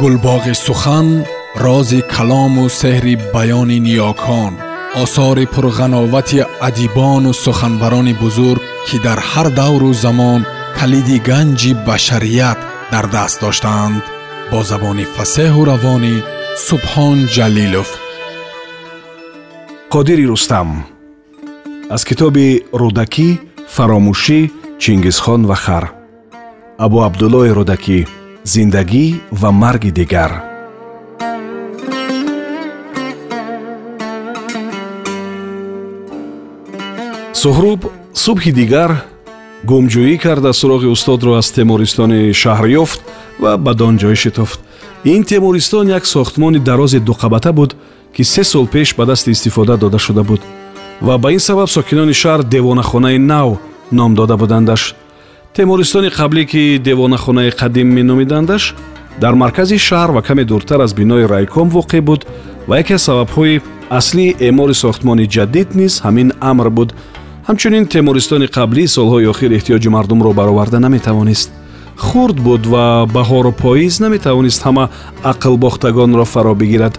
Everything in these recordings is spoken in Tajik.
гулбоғи сухан рози калому сеҳри баёни ниёкон осори пурғановати адибону суханбарони бузург ки дар ҳар давру замон калиди ганҷи башарият дар даст доштаанд бо забони фасеҳу равонӣ субҳон ҷалилов. Қодири рустам аз китоби рӯдакӣ фаромӯшӣ чингизхон ва хар абу абдуллои рӯдакӣ зиндагӣ ва марги дигар. Суҳруб субҳи дигар гумҷӯӣ карда суроғи устодро аз темуристони шаҳр ёфт ва бадон ҷой шитофт. Ин темуристон як сохтмони дарози дуқабата буд ки се сол пеш ба дасти истифода дода шуда буд. Ва ба ин сабаб сокинони шаҳр девонахонаи нав ном дода будандаш темуристони қаблӣ ки девонахонаи қадим меномидандаш дар маркази шаҳр ва каме дуртар аз бинои райком воқеъ буд ва яке аз сабабҳои аслии эъмори сохтмони ҷадид низ ҳамин амр буд. Ҳамчунин темуристони қаблӣ солҳои охир эҳтиёҷи мардумро бароварда наметавонист. Хурд буд ва баҳору поиз наметавонист ҳама ақлбохтагонро фаро бигирад.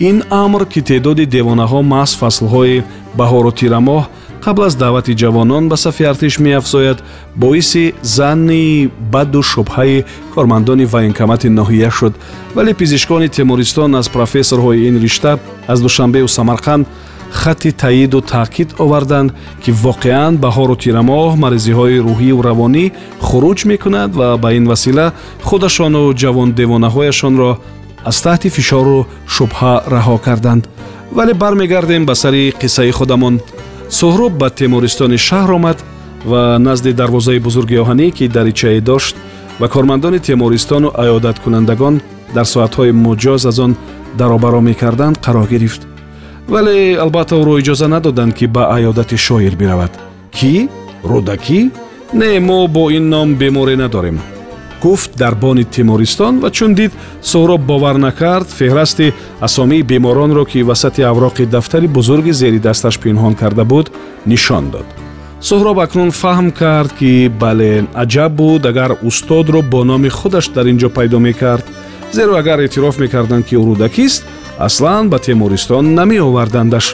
Ин амр ки теъдоди девонаҳо маҳз фаслҳои баҳору тирамоҳ қабл аз даъвати ҷавонон ба сафи артиш меафзояд боиси занни баду шубҳаи кормандони военкомати ноҳия шуд. Вале пизишкони темуристон аз профессорҳои ин ришта аз душанбеу самарқанд хати таъиду таъкид оварданд ки воқеан баҳору тирамоҳ маризиҳои рӯҳию равонӣ хуруҷ мекунад ва ба ин васила худашону ҷавондевонаҳояшонро аз таҳти фишору шубҳа раҳо карданд. Вале бармегардем ба сари қиссаи худамон суҳруб ба темуристони шаҳр омад ва назди дарвозаи бузурги оҳанӣ ки даричае дошт ва кормандони темуристону аёдаткунандагон дар соатҳои муҷоз аз он даробаро мекарданд қарор гирифт. Вале албатта ӯро иҷоза надоданд ки ба аёдати шоир биравад. Кӣ? Рӯдакӣ не мо бо ин ном беморе надорем гуфт дар бони тимористон ва чун дид соҳроб бовар накард феҳрасти асомии беморонро ки васати авроқи дафтари бузурги зери дасташ пинҳон карда буд нишон дод. соҳроб акнун фаҳм кард ки бале аҷаб буд агар устодро бо номи худаш дар ин ҷо пайдо мекард. Зеро агар эътироф мекарданд ки ӯ рӯдакист аслан ба темуристон намеовардандаш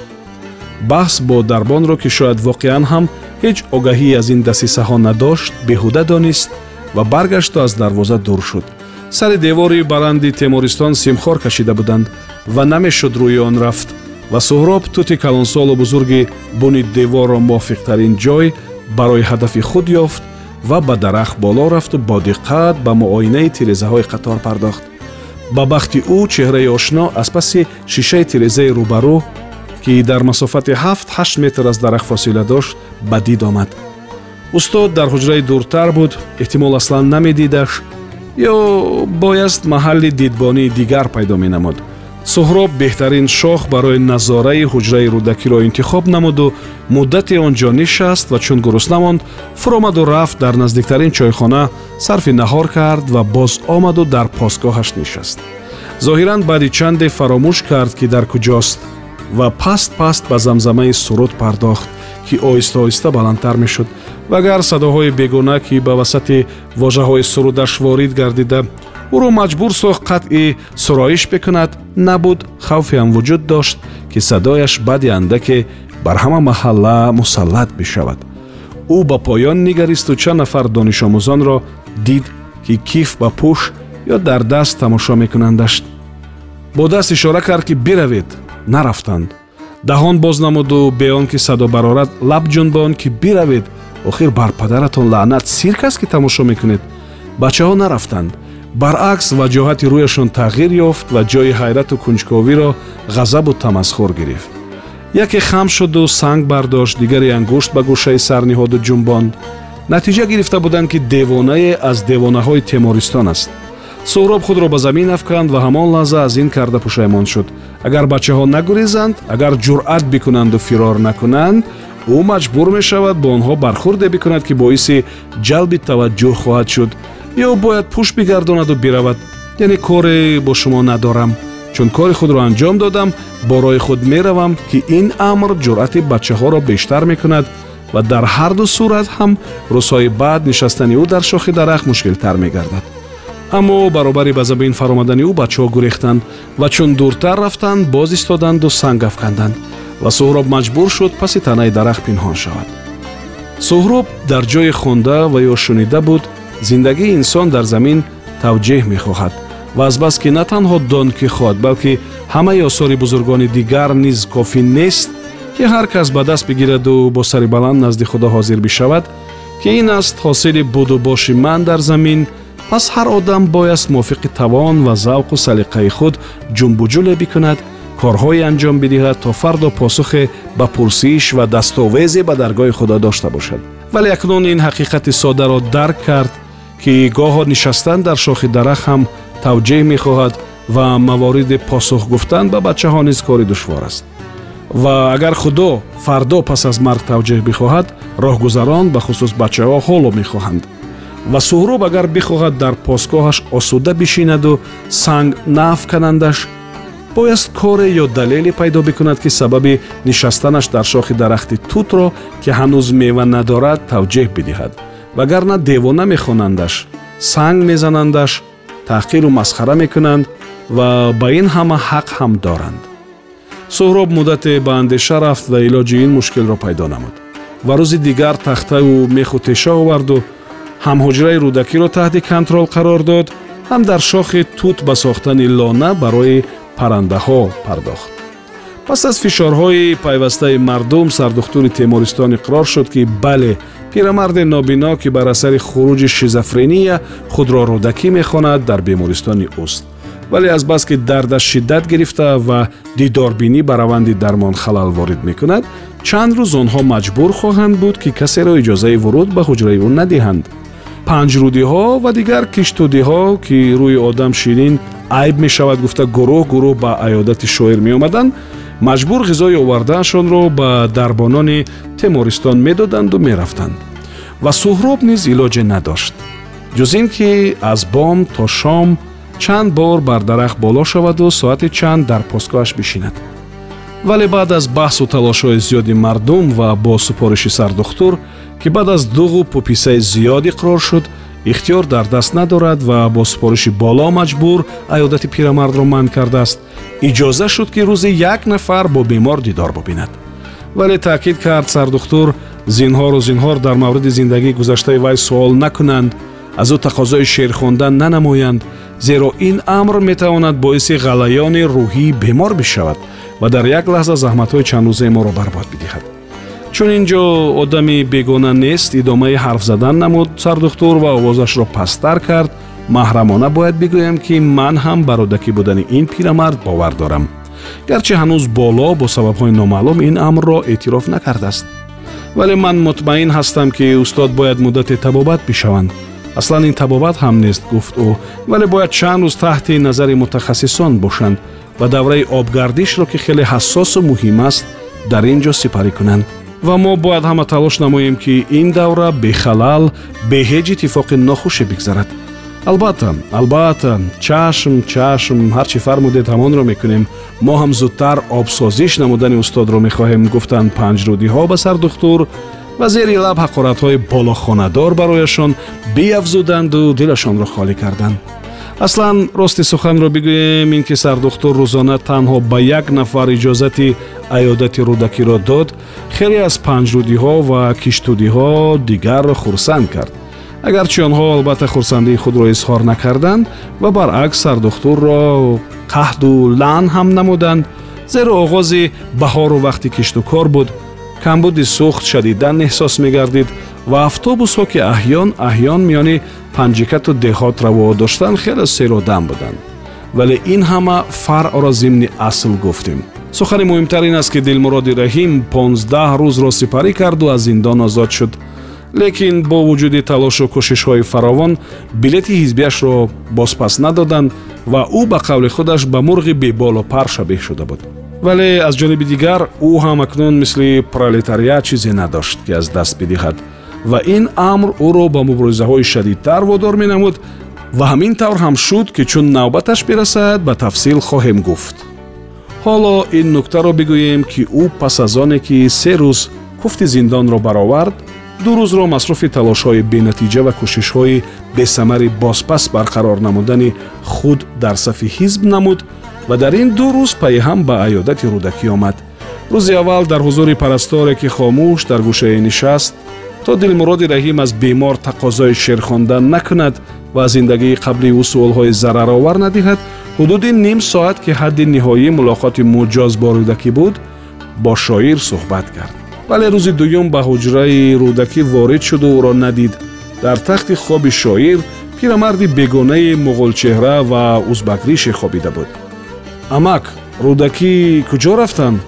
баҳс бо дарбонро ки шояд воқеан ҳам ҳеҷ огаҳӣ аз ин дасисаҳо надошт беҳуда донист ва баргашту аз дарвоза дур шуд. Сари девори баранди темуристон симхор кашида буданд ва намешуд рӯи он рафт ва суҳроб тути калонсолу бузурги буни деворро мувофиқтарин ҷой барои ҳадафи худ ёфт ва ба дарахт боло рафту бо диққат ба муоинаи тирезаҳои қатор пардохт. Ба бахти ӯ чеҳраи ошно аз паси шишаи тирезаи рӯбарӯ ки дар масофати ҳафт ҳашт метр аз дарахт фосила дошт ба дид омад устод дар ҳуҷраи дуртар буд эҳтимол аслан намедидаш ё бояст маҳалли дидбонии дигар пайдо менамуд. суҳроб беҳтарин шох барои назораи ҳуҷраи рӯдакиро интихоб намуду муддате он ҷо нишаст ва чун гуруснаа монд фуромаду рафт дар наздиктарин чойхона сарфи наҳор кард ва боз омаду дар посгоҳаш нишаст. зоҳиран баъди чанде фаромӯш кард ки дар куҷост ва паст паст ба замзамаи суруд пардохт ки оҳиста оҳиста баландтар мешуд. Вагар садоҳои бегуна ки ба васати вожаҳои сурудаш ворид гардида ӯро маҷбур сохт қатъи суроиш бикунад набуд хавфеам вуҷуд дошт ки садояш баъди андаке бар ҳама маҳалла мусаллат бишавад ӯ ба поён нигаристу чанд нафар донишомӯзонро дид ки киф ба пӯш ё дар даст тамошо мекунандаш бо даст ишора кард ки биравед нарафтанд даҳон боз намуду бе он ки садо барорад лаб ҷунбон ки биравед охир бар падаратон лаънат сирк аст ки тамошо мекунед. Бачаҳо нарафтанд. Баръакс ваҷоҳати рӯяшон тағйир ёфт ва ҷои ҳайрату кунҷковиро ғазабу тамазхур гирифт. Яке хам шуду санг бардошт дигаре ангушт ба гӯшаи сар ниҳоду ҷумбонд натиҷа гирифта буданд ки девонае аз девонаҳои темористон аст суҳроб худро ба замин афканд ва ҳамон лаҳза аз ин карда пушаймон шуд. Агар бачаҳо нагурезанд агар ҷуръат бикунанду фирор накунанд ӯ маҷбур мешавад бо онҳо бархӯрде бикунад ки боиси ҷалби таваҷҷӯҳ хоҳад шуд. Ё бояд пӯш бигардонаду биравад. Яъне коре бо шумо надорам. Чун кори худро анҷом додам бо роҳи худ меравам ки ин амр ҷуръати бачаҳоро бештар мекунад ва дар ҳарду сурат ҳам рӯзҳои баъд нишастани ӯ дар шохи дарахт мушкилтар мегардад аммо баробари ба забин фаромадани ӯ бачаҳо гурехтанд ва чун дуртар рафтанд боз истоданду санг афканданд. Ва суҳроб маҷбур шуд паси танаи дарахт пинҳон шавад. Суҳроб дар ҷое хонда ва ё шунида буд зиндагии инсон дар замин тавҷеҳ мехоҳад ва азбаски на танҳо дон кихоҳад балки ҳамаи осори бузургони дигар низ кофӣ нест ки ҳар кас ба даст бигираду бо сари баланд назди худо ҳозир бишавад ки ин аст ҳосили буду боши ман дар замин пас ҳар одам бояст мувофиқи тавон ва завқу салиқаи худ ҷумбуҷуле бикунад корҳое анҷом бидиҳад то фардо посухе ба пурсиш ва дастовезе ба даргоҳи худо дошта бошад. Вале акнун ин ҳақиқати соддаро дарк кард ки гоҳо нишастан дар шохи дарахт ҳам тавҷеҳ мехоҳад ва мавориди посух гуфтан ба бачаҳо низ кори душвор аст. Ва агар худо фардо пас аз марг тавҷеҳ бихоҳад роҳгузарон бахусус бачаҳо ҳоло мехоҳанд ва суҳроб агар бихоҳад дар посгоҳаш осуда бишинаду санг нафканандаш бояст коре ё далеле пайдо бикунад ки сабаби нишастанаш дар шохи дарахти тутро ки ҳанӯз мева надорад тавҷеҳ бидиҳад. Вагарна девона мехонандаш санг мезанандаш таҳқиру масхара мекунанд ва ба ин ҳама ҳақ ҳам доранд. суҳроб муддате ба андеша рафт ва илоҷи ин мушкилро пайдо намуд. Ва рӯзи дигар тахтаю меху теша оварду ҳам ҳуҷраи рӯдакиро таҳти контрол қарор дод ҳам дар шохи тут ба сохтани лона барои паррандаҳо пардохт. Пас аз фишорҳои пайвастаи мардум сардухтури темуристон иқрор шуд ки бале пирамарди нобино ки бар асари хуруҷи шизофрения худро рӯдакӣ мехонад дар бемористони уст. Вале азбаски дардаш шиддат гирифта ва дидорбинӣ ба раванди дармон халал ворид мекунад чанд рӯз онҳо маҷбур хоҳанд буд ки касеро иҷозаи вуруд ба ҳуҷраи ӯ надиҳанд панҷрудиҳо ва дигар киштудиҳо ки рӯи одам ширин айб мешавад гуфта гурӯҳ гурӯҳ ба аёдати шоир меомаданд маҷбур ғизои овардаашонро ба дарбонони темористон медоданду мерафтанд. Ва суҳроб низ илоҷе надошт. Ҷуз ин ки аз бом то шом чанд бор бар дарахт боло шаваду соати чанд дар постгоҳаш бишинад вале баъд аз баҳсу талошҳои зиёди мардум ва бо супориши сардухтур ки баъд аз дуғу пӯписаи зиёд иқрор шуд ихтиёр дар даст надорад ва бо супориши боло маҷбур аёдати пирамардро манъ кардааст. Иҷоза шуд ки рӯзе як нафар бо бемор дидор бубинад. Вале таъкид кард сардухтур зинҳору зинҳор дар мавриди зиндагии гузаштаи вай суол накунанд аз ӯ тақозои шеър хондан нанамоянд зеро ин амр метавонад боиси ғалаёни рӯҳӣ бемор бишавад ва дар як лаҳза заҳматҳои чандрӯзаи моро барбод бидиҳад. Чун ин ҷо одами бегона нест идомаи ҳарф задан намуд сардухтур ва овозашро пасттар кард маҳрамона бояд бигӯям ки ман ҳам бародакӣ будани ин пирамард бовар дорам. Гарчи ҳанӯз боло бо сабабҳои номаълум ин амрро эътироф накардааст. Вале ман мутмаин ҳастам ки устод бояд муддате табобат бишаванд аслан ин табобат ҳам нест гуфт ӯ вале бояд чанд рӯз таҳти назари мутахассисон бошанд ва давраи обгардишро ки хеле ҳассосу муҳим аст дар ин ҷо сипарӣ кунанд. Ва мо бояд ҳама талош намоем ки ин давра бехалал бе ҳеҷ иттифоқи нохуше бигзарад. Албатта албатта чашм чашм ҳарчи фармудед ҳамонро мекунем. Мо ҳам зудтар обсозиш намудани устодро мехоҳем гуфтанд панҷрудиҳо ба сардухтур ва зери лаб ҳақоратҳои болохонадор барояшон биафзуданду дилашонро холӣ карданд. Аслан рости суханро бигӯем ин ки сардухтур рӯзона танҳо ба як нафар иҷозати аёдати рӯдакиро дод хеле аз панҷрудиҳо ва киштудиҳо дигарро хурсанд кард. Агарчи онҳо албатта хурсандии худро изҳор накарданд ва баръакс сардухтурро қаҳду лаън ҳам намуданд. Зеро оғози баҳору вақти киштукор буд камбуди сӯхт шадидан эҳсос мегардид ва автобусҳо ки аҳён аҳён миёни панҷикату деҳот равоо доштанд хеле серодам буданд. Вале ин ҳама фаръро зимни асл гуфтем. Сухани муҳимтар ин аст ки дилмуроди раҳим понздаҳ рӯзро сипарӣ карду аз зиндон озод шуд. Лекин бо вуҷуди талошу кӯшишҳои фаровон билети ҳизбиашро бозпас надоданд ва ӯ ба қавли худаш ба мурғи беболу пар шабеҳ шуда буд вале аз ҷониби дигар ӯ ҳам акнун мисли пролетариат чизе надошт ки аз даст бидиҳад. Ва ин амр ӯро ба муборизаҳои шадидтар водор менамуд ва ҳамин тавр ҳам шуд ки чун навбаташ бирасад ба тафсил хоҳем гуфт. Ҳоло ин нуктаро бигӯем ки ӯ пас аз оне ки се рӯз куфти зиндонро баровард ду рӯзро масруфи талошҳои бенатиҷа ва кӯшишҳои бесамари бозпас барқарор намудани худ дар сафи ҳизб намуд ва дар ин ду рӯз пайҳам ба аёдати рӯдакӣ омад. Рӯзи аввал дар ҳузури парасторе ки хомӯш дар гӯшае нишаст то дилмуроди раҳим аз бемор тақозои шеър хондан накунад ва зиндагии қаблии ӯ суолҳои зараровар надиҳад ҳудуди ним соат ки ҳадди ниҳоии мулоқоти муҷоз бо рӯдакӣ буд бо шоир суҳбат кард. Вале рӯзи дуюм ба ҳуҷраи рӯдакӣ ворид шуду ӯро надид. Дар тахти хоби шоир пирамарди бегонаи муғулчеҳра ва узбакрише хобида буд амак рӯдакӣ куҷо рафтанд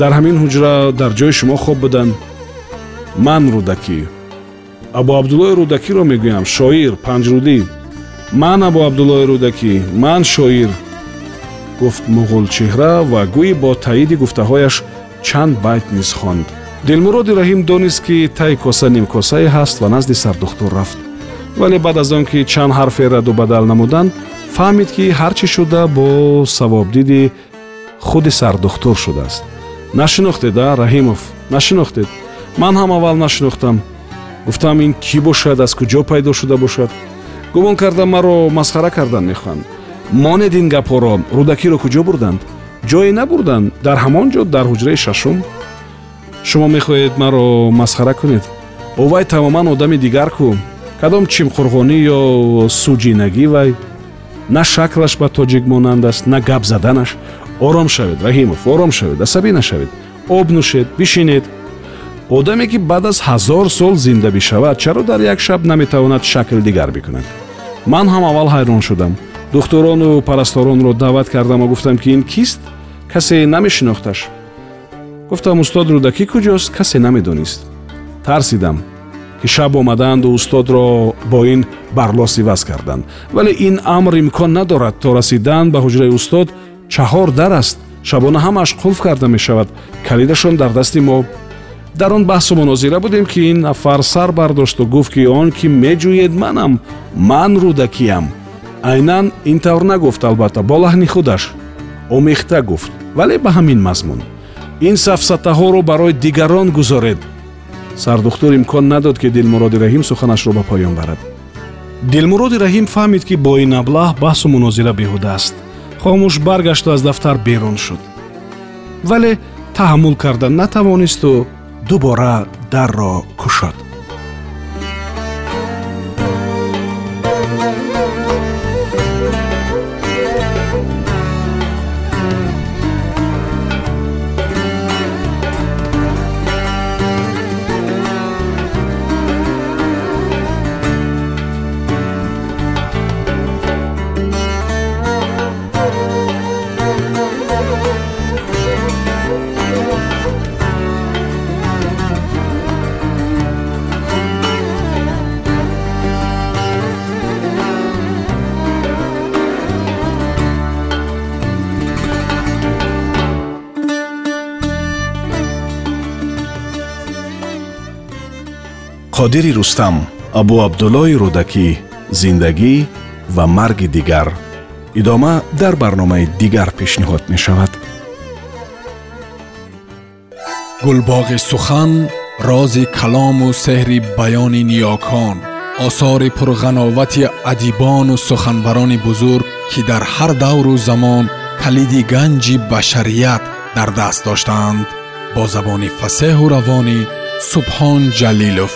дар ҳамин ҳуҷра дар ҷои шумо хоб буданд. Ман рӯдакӣ абу абдуллои рӯдакиро мегӯям шоир панҷрӯдӣ. Ман абу абдуллои рӯдакӣ ман шоир. Гуфт муғулчеҳра ва гӯӣ бо таъиди гуфтаҳояш чанд байт низ хонд. Дилмуроди раҳим донист ки таи коса нимкосае ҳаст ва назди сардухтур рафт. Вале баъд аз он ки чанд ҳарфе раду бадал намуданд фаҳмид ки ҳар чӣ шуда бо савобдиди худи сардухтур шудааст. Нашинохтед а раҳимов нашинохтед? Ман ҳам аввал нашинохтам. Гуфтам ин кӣ бошад аз куҷо пайдо шуда бошад? Гумон кардам маро масхара кардан мехоҳанд монед ин гапҳоро рӯдакиро куҷо бурданд? Ҷое набурданд дар ҳамон ҷо дар ҳуҷраи шашум? Шумо мехоҳед маро масхара кунед? Бо вай тамоман одами дигар ку кадом чимқурғонӣ ё суҷинагӣ вай на шаклаш ба тоҷик монанд аст на гап заданаш ором шавед раҳимов ором шавед асабӣ нашавед. Об нӯшед бишинед. Одаме ки баъд аз ҳазор сол зинда бишавад чаро дар як шаб наметавонад шакл дигар бикунад? Ман ҳам аввал ҳайрон шудам. Духтурону парасторонро даъват кардам ва гуфтам ки ин кист? Касе намешинохташ. Гуфтам устод рӯдакӣ куҷост? Касе намедонист тарсидам ки шаб омадаанду устодро бо ин барлос иваз карданд. Вале ин амр имкон надорад. То расидан ба ҳуҷраи устод чаҳор дар аст. Шабона ҳамааш қулф карда мешавад. Калидашон дар дасти мо. Дар он баҳсу мунозира будем ки ин нафар сар бардошту гуфт ки он ки меҷӯед манам. Ман рӯдакиам айнан ин тавр нагуфт албатта. Бо лаҳни худаш омехта гуфт. Вале ба ҳамин мазмун. Ин сафсатаҳоро барои дигарон гузоред сардухтур имкон надод ки дилмуроди раҳим суханашро ба поён барад. Дилмуроди раҳим фаҳмид ки бо ин аблаҳ баҳсу мунозира беҳуда аст. Хомӯш баргашту аз дафтар берун шуд. Вале таҳаммул карда натавонисту дубора дарро кушод қодири рустам абу абдуллои рӯдакӣ зиндагӣ ва марги дигар идома дар барномаи дигар пешниҳод мешавад гулбоғи сухан рози калому сеҳри баёни ниёкон осори пурғановати адибону суханбарони бузург ки дар ҳар давру замон калиди ганҷи башарият дар даст доштаанд бо забони фасеҳу равонӣ субҳон ҷалилов